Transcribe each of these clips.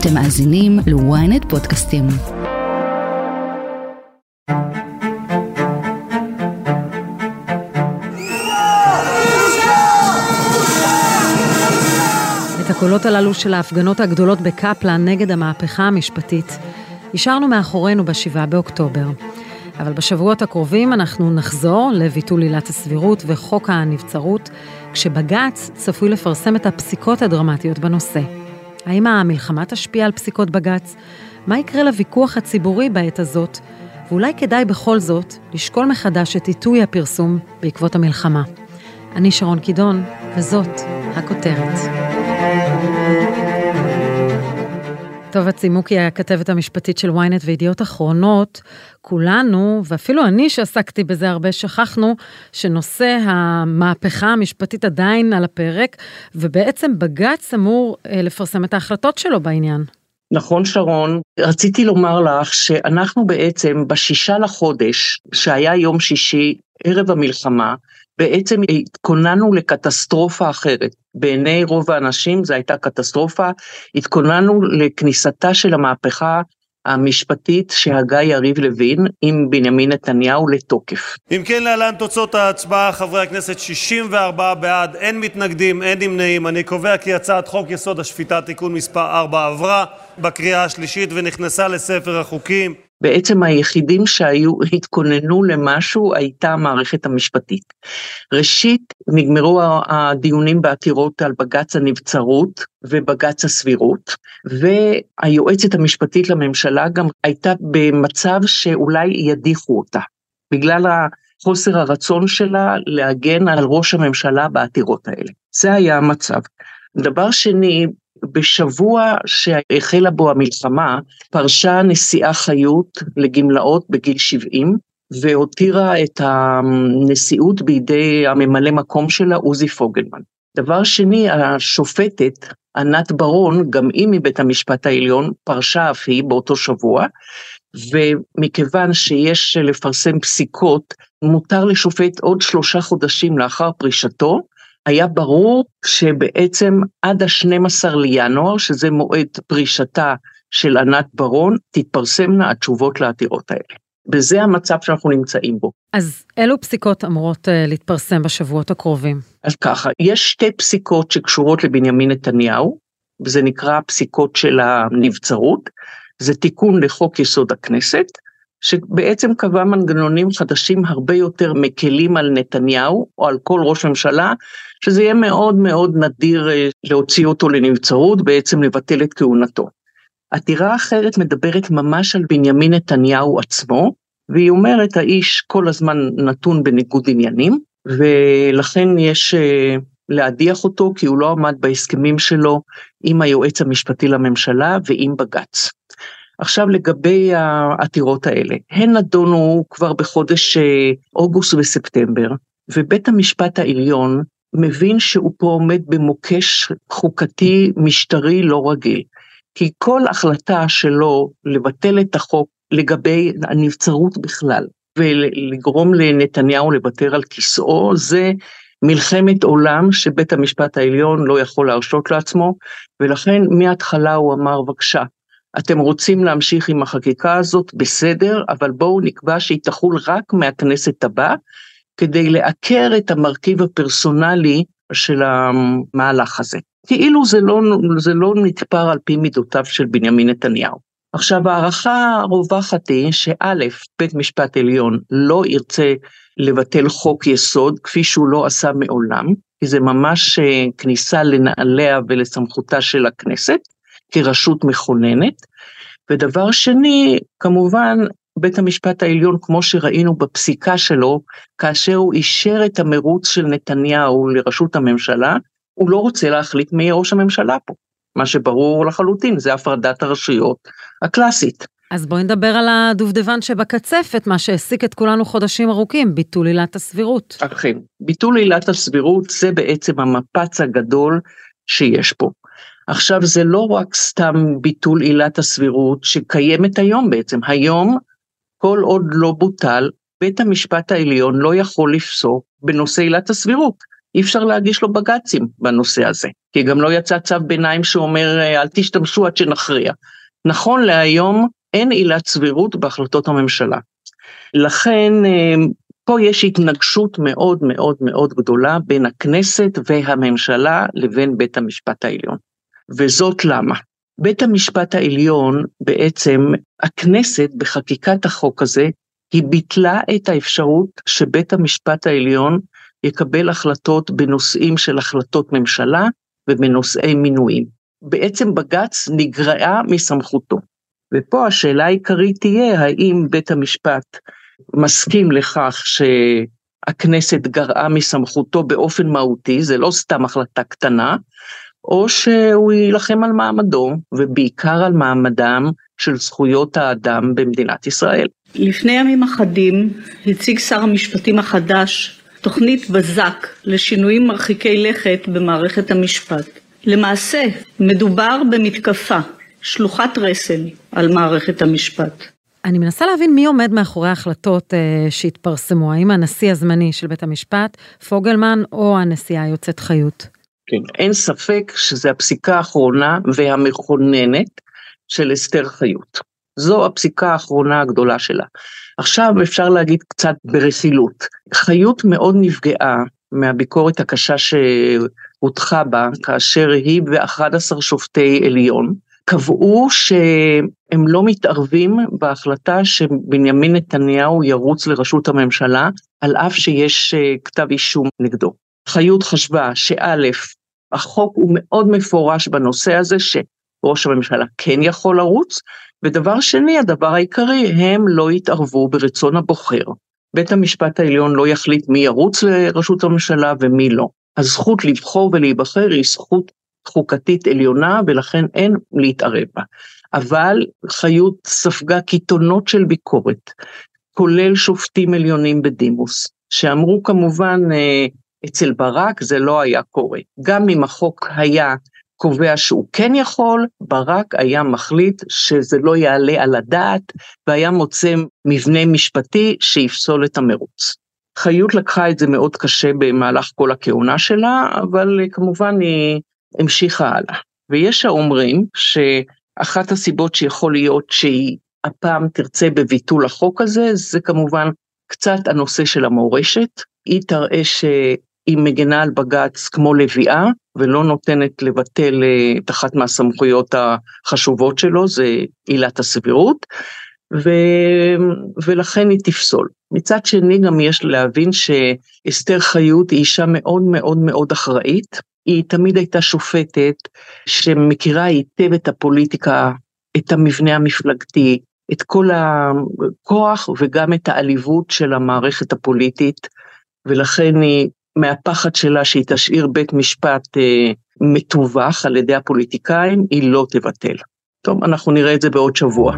אתם מאזינים ל-ynet פודקאסטים. את הקולות הללו של ההפגנות הגדולות בקפלן נגד המהפכה המשפטית השארנו מאחורינו ב-7 באוקטובר. אבל בשבועות הקרובים אנחנו נחזור לביטול עילת הסבירות וחוק הנבצרות, כשבג"ץ צפוי לפרסם את הפסיקות הדרמטיות בנושא. האם המלחמה תשפיע על פסיקות בג"ץ? מה יקרה לוויכוח הציבורי בעת הזאת? ואולי כדאי בכל זאת לשקול מחדש את עיתוי הפרסום בעקבות המלחמה. אני שרון קידון, וזאת הכותרת. טובה צימוקי, הכתבת המשפטית של ynet וידיעות אחרונות, כולנו, ואפילו אני שעסקתי בזה הרבה, שכחנו שנושא המהפכה המשפטית עדיין על הפרק, ובעצם בג"ץ אמור אה, לפרסם את ההחלטות שלו בעניין. נכון שרון, רציתי לומר לך שאנחנו בעצם בשישה לחודש, שהיה יום שישי, ערב המלחמה, בעצם התכוננו לקטסטרופה אחרת. בעיני רוב האנשים זו הייתה קטסטרופה, התכוננו לכניסתה של המהפכה המשפטית שהגה יריב לוין עם בנימין נתניהו לתוקף. אם כן, להלן תוצאות ההצבעה, חברי הכנסת 64 בעד, אין מתנגדים, אין נמנעים. אני קובע כי הצעת חוק יסוד השפיטה תיקון מספר 4 עברה בקריאה השלישית ונכנסה לספר החוקים. בעצם היחידים שהיו, התכוננו למשהו הייתה המערכת המשפטית. ראשית, נגמרו הדיונים בעתירות על בג"ץ הנבצרות ובג"ץ הסבירות, והיועצת המשפטית לממשלה גם הייתה במצב שאולי ידיחו אותה, בגלל חוסר הרצון שלה להגן על ראש הממשלה בעתירות האלה. זה היה המצב. דבר שני, בשבוע שהחלה בו המלחמה, פרשה נשיאה חיות לגמלאות בגיל 70, והותירה את הנשיאות בידי הממלא מקום שלה, עוזי פוגלמן. דבר שני, השופטת ענת ברון, גם היא מבית המשפט העליון, פרשה אף היא באותו שבוע, ומכיוון שיש לפרסם פסיקות, מותר לשופט עוד שלושה חודשים לאחר פרישתו, היה ברור שבעצם עד ה-12 לינואר, שזה מועד פרישתה של ענת ברון, תתפרסמנה התשובות לעתירות האלה. וזה המצב שאנחנו נמצאים בו. אז אילו פסיקות אמורות uh, להתפרסם בשבועות הקרובים? אז ככה, יש שתי פסיקות שקשורות לבנימין נתניהו, וזה נקרא פסיקות של הנבצרות, זה תיקון לחוק יסוד הכנסת, שבעצם קבע מנגנונים חדשים הרבה יותר מקלים על נתניהו או על כל ראש ממשלה, שזה יהיה מאוד מאוד נדיר אה, להוציא אותו לנבצרות, בעצם לבטל את כהונתו. עתירה אחרת מדברת ממש על בנימין נתניהו עצמו, והיא אומרת האיש כל הזמן נתון בניגוד עניינים, ולכן יש אה, להדיח אותו כי הוא לא עמד בהסכמים שלו עם היועץ המשפטי לממשלה ועם בג"ץ. עכשיו לגבי העתירות האלה, הן נדונו כבר בחודש אה, אוגוסט וספטמבר, ובית המשפט העליון מבין שהוא פה עומד במוקש חוקתי משטרי לא רגיל. כי כל החלטה שלו לבטל את החוק לגבי הנבצרות בכלל, ולגרום לנתניהו לוותר על כיסאו, זה מלחמת עולם שבית המשפט העליון לא יכול להרשות לעצמו, ולכן מההתחלה הוא אמר, בבקשה, אתם רוצים להמשיך עם החקיקה הזאת, בסדר, אבל בואו נקבע שהיא תחול רק מהכנסת הבאה, כדי לעקר את המרכיב הפרסונלי של המהלך הזה. כאילו זה לא, זה לא נתפר על פי מידותיו של בנימין נתניהו. עכשיו ההערכה הרווחת היא שא', בית משפט עליון לא ירצה לבטל חוק יסוד כפי שהוא לא עשה מעולם, כי זה ממש אה, כניסה לנעליה ולסמכותה של הכנסת כרשות מכוננת. ודבר שני, כמובן בית המשפט העליון, כמו שראינו בפסיקה שלו, כאשר הוא אישר את המרוץ של נתניהו לראשות הממשלה, הוא לא רוצה להחליט מי יהיה ראש הממשלה פה. מה שברור לחלוטין, זה הפרדת הרשויות הקלאסית. אז בואי נדבר על הדובדבן שבקצפת, מה שהעסיק את כולנו חודשים ארוכים, ביטול עילת הסבירות. אכן, ביטול עילת הסבירות זה בעצם המפץ הגדול שיש פה. עכשיו זה לא רק סתם ביטול עילת הסבירות שקיימת היום בעצם, היום כל עוד לא בוטל, בית המשפט העליון לא יכול לפסוק בנושא עילת הסבירות. אי אפשר להגיש לו בג"צים בנושא הזה, כי גם לא יצא צו ביניים שאומר אל תשתמשו עד שנכריע. נכון להיום אין עילת סבירות בהחלטות הממשלה. לכן פה יש התנגשות מאוד מאוד מאוד גדולה בין הכנסת והממשלה לבין בית המשפט העליון. וזאת למה? בית המשפט העליון, בעצם הכנסת בחקיקת החוק הזה, היא ביטלה את האפשרות שבית המשפט העליון יקבל החלטות בנושאים של החלטות ממשלה ובנושאי מינויים. בעצם בג"ץ נגרעה מסמכותו. ופה השאלה העיקרית תהיה האם בית המשפט מסכים לכך שהכנסת גרעה מסמכותו באופן מהותי, זה לא סתם החלטה קטנה, או שהוא יילחם על מעמדו, ובעיקר על מעמדם של זכויות האדם במדינת ישראל. לפני ימים אחדים הציג שר המשפטים החדש תוכנית בזק לשינויים מרחיקי לכת במערכת המשפט. למעשה, מדובר במתקפה, שלוחת רסן, על מערכת המשפט. אני מנסה להבין מי עומד מאחורי ההחלטות אה, שהתפרסמו, האם הנשיא הזמני של בית המשפט, פוגלמן, או הנשיאה היוצאת חיות? כן, אין ספק שזו הפסיקה האחרונה והמכוננת של אסתר חיות. זו הפסיקה האחרונה הגדולה שלה. עכשיו אפשר להגיד קצת ברכילות. חיות מאוד נפגעה מהביקורת הקשה שהוטחה בה, כאשר היא ו-11 שופטי עליון קבעו שהם לא מתערבים בהחלטה שבנימין נתניהו ירוץ לראשות הממשלה, על אף שיש אה, כתב אישום נגדו. חיות חשבה שא', החוק הוא מאוד מפורש בנושא הזה שראש הממשלה כן יכול לרוץ, ודבר שני, הדבר העיקרי, הם לא יתערבו ברצון הבוחר. בית המשפט העליון לא יחליט מי ירוץ לראשות הממשלה ומי לא. הזכות לבחור ולהיבחר היא זכות חוקתית עליונה ולכן אין להתערב בה. אבל חיות ספגה קיתונות של ביקורת, כולל שופטים עליונים בדימוס, שאמרו כמובן אה, אצל ברק זה לא היה קורה. גם אם החוק היה קובע שהוא כן יכול, ברק היה מחליט שזה לא יעלה על הדעת והיה מוצא מבנה משפטי שיפסול את המרוץ. חיות לקחה את זה מאוד קשה במהלך כל הכהונה שלה, אבל כמובן היא המשיכה הלאה. ויש האומרים שאחת הסיבות שיכול להיות שהיא הפעם תרצה בביטול החוק הזה, זה כמובן קצת הנושא של המורשת. היא תראה שהיא מגנה על בג"ץ כמו לביאה, ולא נותנת לבטל אה, את אחת מהסמכויות החשובות שלו, זה עילת הסבירות, ו... ולכן היא תפסול. מצד שני גם יש להבין שאסתר חיות היא אישה מאוד מאוד מאוד אחראית, היא תמיד הייתה שופטת שמכירה היטב את הפוליטיקה, את המבנה המפלגתי, את כל הכוח וגם את העליבות של המערכת הפוליטית, ולכן היא, מהפחד שלה שהיא תשאיר בית משפט אה, מתווך על ידי הפוליטיקאים, היא לא תבטל. טוב, אנחנו נראה את זה בעוד שבוע.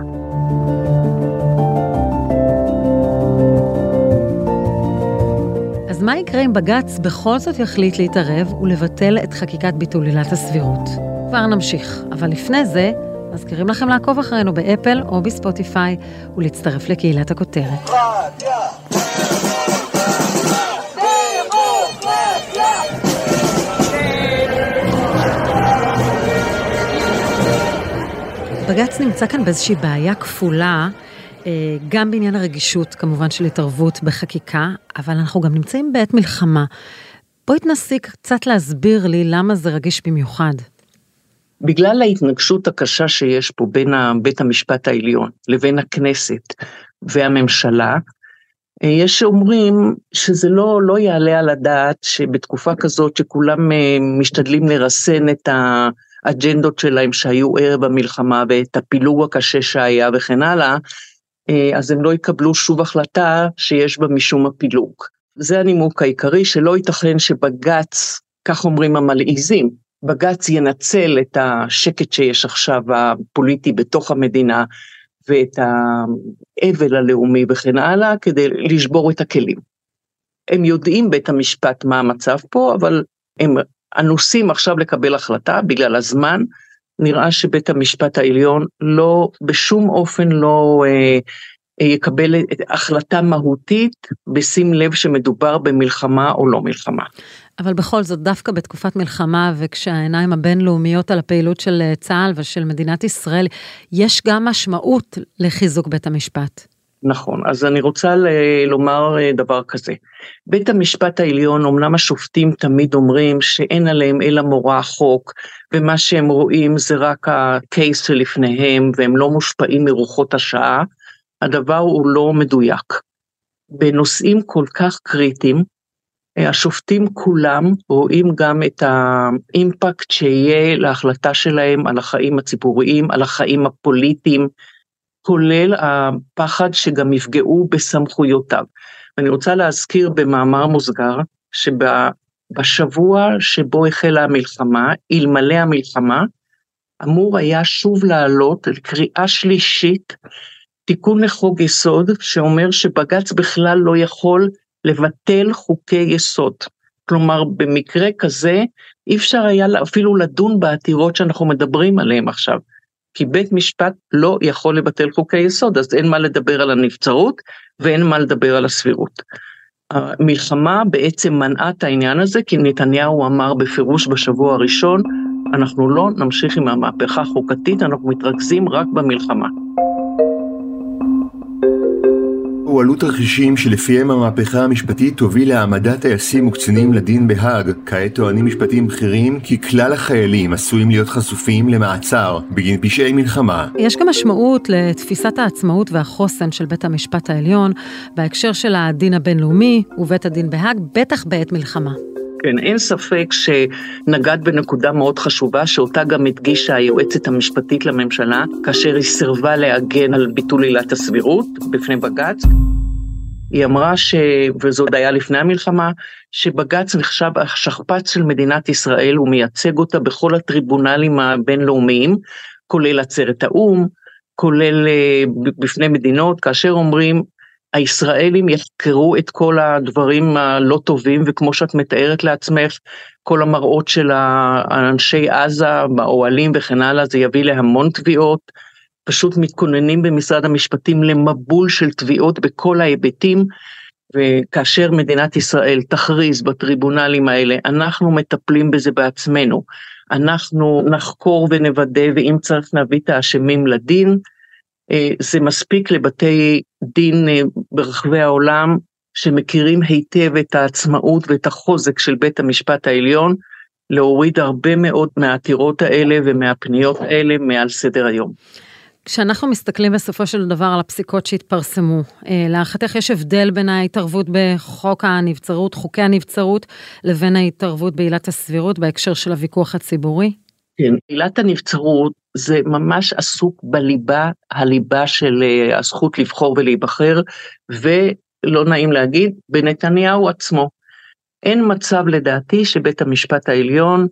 אז מה יקרה אם בג"ץ בכל זאת יחליט להתערב ולבטל את חקיקת ביטול עילת הסבירות? כבר נמשיך, אבל לפני זה, מזכירים לכם לעקוב אחרינו באפל או בספוטיפיי ולהצטרף לקהילת הכותרת. בג"ץ נמצא כאן באיזושהי בעיה כפולה. אה, גם בעניין הרגישות, כמובן, של התערבות בחקיקה, אבל אנחנו גם נמצאים בעת מלחמה. בואי תנסי קצת להסביר לי למה זה רגיש במיוחד. בגלל ההתנגשות הקשה שיש פה בין בית המשפט העליון לבין הכנסת והממשלה, אה, יש שאומרים שזה לא, לא יעלה על הדעת שבתקופה כזאת שכולם אה, משתדלים לרסן את האג'נדות שלהם שהיו ערב המלחמה ואת הפילוג הקשה שהיה וכן הלאה, אה, אז הם לא יקבלו שוב החלטה שיש בה משום הפילוג. זה הנימוק העיקרי, שלא ייתכן שבג"ץ, כך אומרים המלעיזים, בג"ץ ינצל את השקט שיש עכשיו הפוליטי בתוך המדינה ואת האבל הלאומי וכן הלאה, כדי לשבור את הכלים. הם יודעים בית המשפט מה המצב פה, אבל הם אנוסים עכשיו לקבל החלטה בגלל הזמן, נראה שבית המשפט העליון לא, בשום אופן לא אה, אה, יקבל החלטה מהותית בשים לב שמדובר במלחמה או לא מלחמה. אבל בכל זאת, דווקא בתקופת מלחמה וכשהעיניים הבינלאומיות על הפעילות של אה, צה"ל ושל מדינת ישראל, יש גם משמעות לחיזוק בית המשפט. נכון, אז אני רוצה לומר אה, דבר כזה. בית המשפט העליון, אמנם השופטים תמיד אומרים שאין עליהם אלא מורא החוק, ומה שהם רואים זה רק הקייס שלפניהם, והם לא מושפעים מרוחות השעה, הדבר הוא לא מדויק. בנושאים כל כך קריטיים, אה, השופטים כולם רואים גם את האימפקט שיהיה להחלטה שלהם על החיים הציבוריים, על החיים הפוליטיים, כולל הפחד שגם יפגעו בסמכויותיו. ואני רוצה להזכיר במאמר מוסגר, שבשבוע שבו החלה המלחמה, אלמלא המלחמה, אמור היה שוב לעלות לקריאה שלישית תיקון לחוק יסוד שאומר שבג"ץ בכלל לא יכול לבטל חוקי יסוד. כלומר, במקרה כזה אי אפשר היה אפילו לדון בעתירות שאנחנו מדברים עליהן עכשיו. כי בית משפט לא יכול לבטל חוקי יסוד, אז אין מה לדבר על הנבצרות ואין מה לדבר על הסבירות. המלחמה בעצם מנעה את העניין הזה, כי נתניהו אמר בפירוש בשבוע הראשון, אנחנו לא נמשיך עם המהפכה החוקתית, אנחנו מתרכזים רק במלחמה. הועלו תרחישים שלפיהם המהפכה המשפטית תוביל להעמדת טייסים וקצינים לדין בהאג. כעת טוענים משפטים בכירים כי כלל החיילים עשויים להיות חשופים למעצר בגין פשעי מלחמה. יש גם משמעות לתפיסת העצמאות והחוסן של בית המשפט העליון בהקשר של הדין הבינלאומי ובית הדין בהאג, בטח בעת מלחמה. כן, אין ספק שנגעת בנקודה מאוד חשובה, שאותה גם הדגישה היועצת המשפטית לממשלה, כאשר היא סירבה להגן על ביטול עילת הסבירות בפני בג"ץ. היא אמרה, ש... וזה עוד היה לפני המלחמה, שבג"ץ נחשב השכפ"ץ של מדינת ישראל, הוא מייצג אותה בכל הטריבונלים הבינלאומיים, כולל עצרת האו"ם, כולל אה, בפני מדינות, כאשר אומרים הישראלים יחקרו את כל הדברים הלא טובים, וכמו שאת מתארת לעצמך, כל המראות של האנשי עזה באוהלים וכן הלאה, זה יביא להמון תביעות. פשוט מתכוננים במשרד המשפטים למבול של תביעות בכל ההיבטים, וכאשר מדינת ישראל תכריז בטריבונלים האלה, אנחנו מטפלים בזה בעצמנו, אנחנו נחקור ונוודא, ואם צריך נביא את האשמים לדין, אה, זה מספיק לבתי דין אה, ברחבי העולם שמכירים היטב את העצמאות ואת החוזק של בית המשפט העליון, להוריד הרבה מאוד מהעתירות האלה ומהפניות האלה מעל סדר היום. כשאנחנו מסתכלים בסופו של דבר על הפסיקות שהתפרסמו, אה, להערכתך יש הבדל בין ההתערבות בחוק הנבצרות, חוקי הנבצרות, לבין ההתערבות בעילת הסבירות בהקשר של הוויכוח הציבורי? כן, עילת הנבצרות זה ממש עסוק בליבה, הליבה של אה, הזכות לבחור ולהיבחר, ולא נעים להגיד, בנתניהו עצמו. אין מצב לדעתי שבית המשפט העליון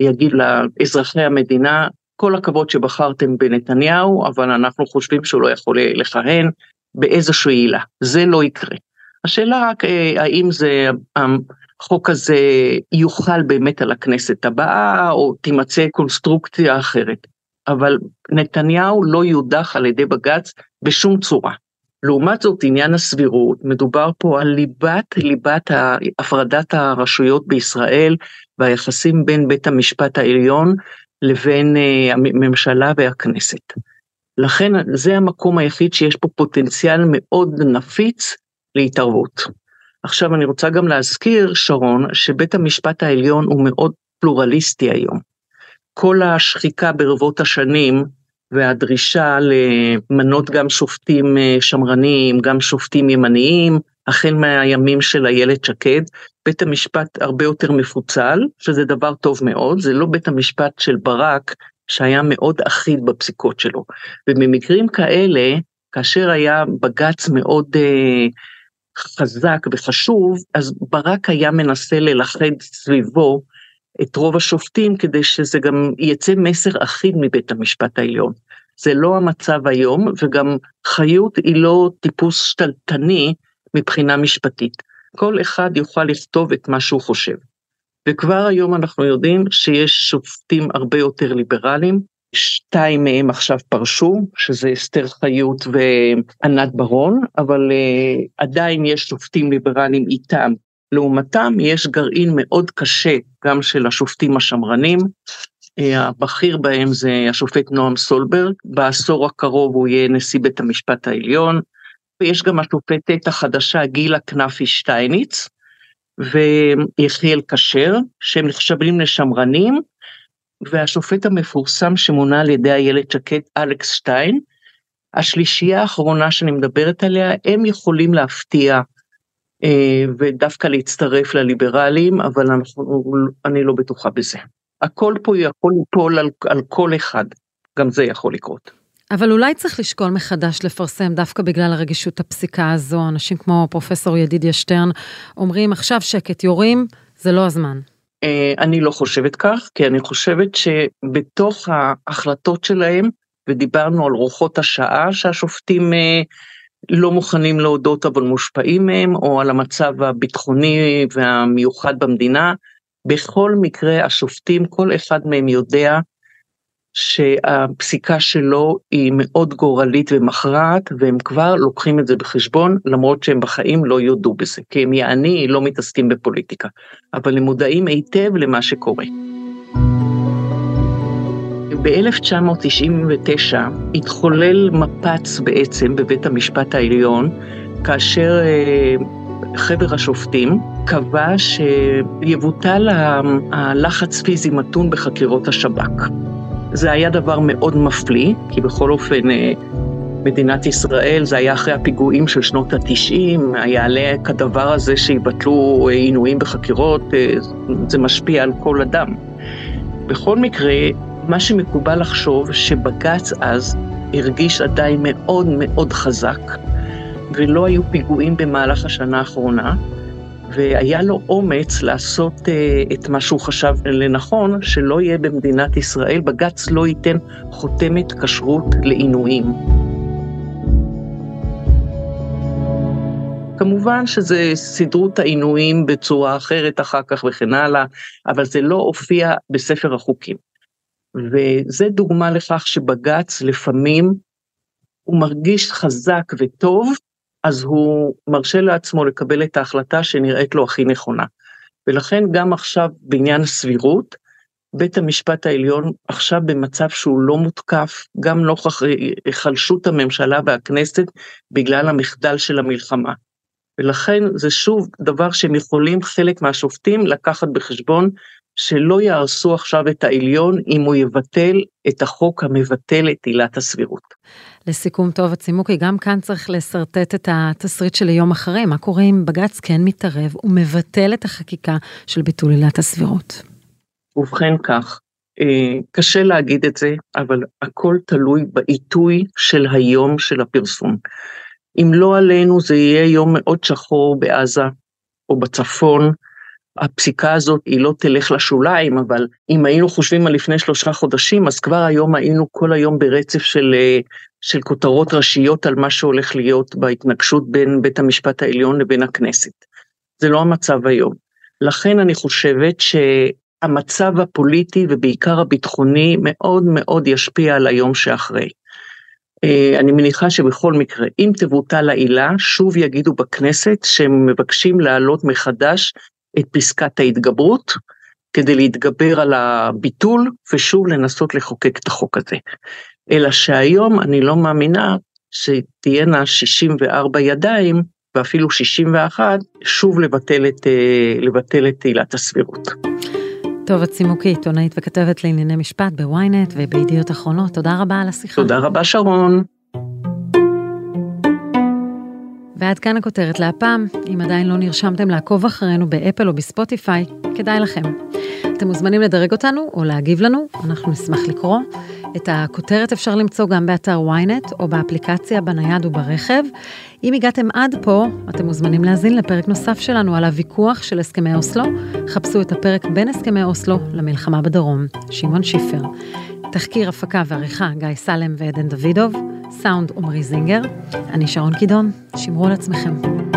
יגיד לאזרחי המדינה, כל הכבוד שבחרתם בנתניהו, אבל אנחנו חושבים שהוא לא יכול לכהן באיזושהי עילה. זה לא יקרה. השאלה רק אה, האם זה החוק הזה יוכל באמת על הכנסת הבאה, או תימצא קונסטרוקציה אחרת. אבל נתניהו לא יודח על ידי בג"ץ בשום צורה. לעומת זאת, עניין הסבירות, מדובר פה על ליבת ליבת הפרדת הרשויות בישראל והיחסים בין בית המשפט העליון לבין uh, הממשלה והכנסת. לכן זה המקום היחיד שיש פה פוטנציאל מאוד נפיץ להתערבות. עכשיו אני רוצה גם להזכיר, שרון, שבית המשפט העליון הוא מאוד פלורליסטי היום. כל השחיקה ברבות השנים והדרישה למנות גם שופטים אה, שמרניים, גם שופטים ימניים, החל מהימים של איילת שקד, בית המשפט הרבה יותר מפוצל, שזה דבר טוב מאוד, זה לא בית המשפט של ברק, שהיה מאוד אחיד בפסיקות שלו. ובמקרים כאלה, כאשר היה בג"ץ מאוד אה, חזק וחשוב, אז ברק היה מנסה ללכד סביבו את רוב השופטים כדי שזה גם יצא מסר אחיד מבית המשפט העליון. זה לא המצב היום, וגם חיות היא לא טיפוס שתלטני מבחינה משפטית. כל אחד יוכל לכתוב את מה שהוא חושב. וכבר היום אנחנו יודעים שיש שופטים הרבה יותר ליברליים, שתיים מהם עכשיו פרשו, שזה אסתר חיות וענת ברון, אבל uh, עדיין יש שופטים ליברליים איתם לעומתם יש גרעין מאוד קשה גם של השופטים השמרנים, הבכיר בהם זה השופט נועם סולברג, בעשור הקרוב הוא יהיה נשיא בית המשפט העליון, ויש גם השופטת החדשה גילה כנפי שטייניץ ויחיאל כשר, שהם נחשבים לשמרנים, והשופט המפורסם שמונה על ידי איילת שקד, אלכס שטיין. השלישייה האחרונה שאני מדברת עליה, הם יכולים להפתיע. אה, ודווקא להצטרף לליברלים, אבל אנחנו, אני לא בטוחה בזה. הכל פה יכול ליפול על, על כל אחד, גם זה יכול לקרות. אבל אולי צריך לשקול מחדש לפרסם דווקא בגלל הרגישות הפסיקה הזו, אנשים כמו פרופסור ידידיה שטרן אומרים עכשיו שקט יורים, זה לא הזמן. אה, אני לא חושבת כך, כי אני חושבת שבתוך ההחלטות שלהם, ודיברנו על רוחות השעה שהשופטים אה, לא מוכנים להודות אבל מושפעים מהם, או על המצב הביטחוני והמיוחד במדינה, בכל מקרה השופטים, כל אחד מהם יודע שהפסיקה שלו היא מאוד גורלית ומכרעת, והם כבר לוקחים את זה בחשבון, למרות שהם בחיים לא יודו בזה, כי הם יעני לא מתעסקים בפוליטיקה, אבל הם מודעים היטב למה שקורה. ב-1999 התחולל מפץ בעצם בבית המשפט העליון, כאשר אה, חבר השופטים קבע שיבוטל הלחץ פיזי מתון בחקירות השב"כ. זה היה דבר מאוד מפליא, כי בכל אופן אה, מדינת ישראל, זה היה אחרי הפיגועים של שנות התשעים, היעלה כדבר הזה שיבטלו אה, עינויים בחקירות, זה משפיע על כל אדם. בכל מקרה, מה שמקובל לחשוב שבג"ץ אז הרגיש עדיין מאוד מאוד חזק, ולא היו פיגועים במהלך השנה האחרונה, והיה לו אומץ לעשות אה, את מה שהוא חשב לנכון, שלא יהיה במדינת ישראל, בג"ץ לא ייתן חותמת כשרות לעינויים. כמובן שזה סידרו את העינויים בצורה אחרת אחר כך וכן הלאה, אבל זה לא הופיע בספר החוקים. וזה דוגמה לכך שבג"ץ לפעמים הוא מרגיש חזק וטוב, אז הוא מרשה לעצמו לקבל את ההחלטה שנראית לו הכי נכונה. ולכן גם עכשיו בעניין הסבירות, בית המשפט העליון עכשיו במצב שהוא לא מותקף, גם נוכח היחלשות הממשלה והכנסת בגלל המחדל של המלחמה. ולכן זה שוב דבר שהם יכולים חלק מהשופטים לקחת בחשבון שלא יהרסו עכשיו את העליון אם הוא יבטל את החוק המבטל את עילת הסבירות. לסיכום טוב הצימוקי, גם כאן צריך לשרטט את התסריט של היום אחרי, מה קורה אם בג"ץ כן מתערב ומבטל את החקיקה של ביטול עילת הסבירות. ובכן כך, אה, קשה להגיד את זה, אבל הכל תלוי בעיתוי של היום של הפרסום. אם לא עלינו זה יהיה יום מאוד שחור בעזה או בצפון, הפסיקה הזאת היא לא תלך לשוליים, אבל אם היינו חושבים על לפני שלושה חודשים, אז כבר היום היינו כל היום ברצף של, אה, של כותרות ראשיות על מה שהולך להיות בהתנגשות בין בית המשפט העליון לבין הכנסת. זה לא המצב היום. לכן אני חושבת שהמצב הפוליטי ובעיקר הביטחוני מאוד מאוד ישפיע על היום שאחרי. אה, אני מניחה שבכל מקרה, אם תבוטל העילה, שוב יגידו בכנסת שהם מבקשים להעלות מחדש את פסקת ההתגברות, כדי להתגבר על הביטול ושוב לנסות לחוקק את החוק הזה. אלא שהיום אני לא מאמינה שתהיינה 64 ידיים ואפילו 61, שוב לבטל את, אה, לבטל את עילת הסבירות. טוב, הצימוקי, עיתונאית וכתבת לענייני משפט בוויינט ובידיעות אחרונות, תודה רבה על השיחה. תודה רבה שרון. ועד כאן הכותרת להפעם. אם עדיין לא נרשמתם לעקוב אחרינו באפל או בספוטיפיי, כדאי לכם. אתם מוזמנים לדרג אותנו או להגיב לנו, אנחנו נשמח לקרוא. את הכותרת אפשר למצוא גם באתר ynet או באפליקציה בנייד וברכב. אם הגעתם עד פה, אתם מוזמנים להאזין לפרק נוסף שלנו על הוויכוח של הסכמי אוסלו. חפשו את הפרק בין הסכמי אוסלו למלחמה בדרום. שמעון שיפר. תחקיר, הפקה ועריכה גיא סלם ועדן דוידוב. סאונד עמרי זינגר. אני שרון קידון, שמרו על עצמכם.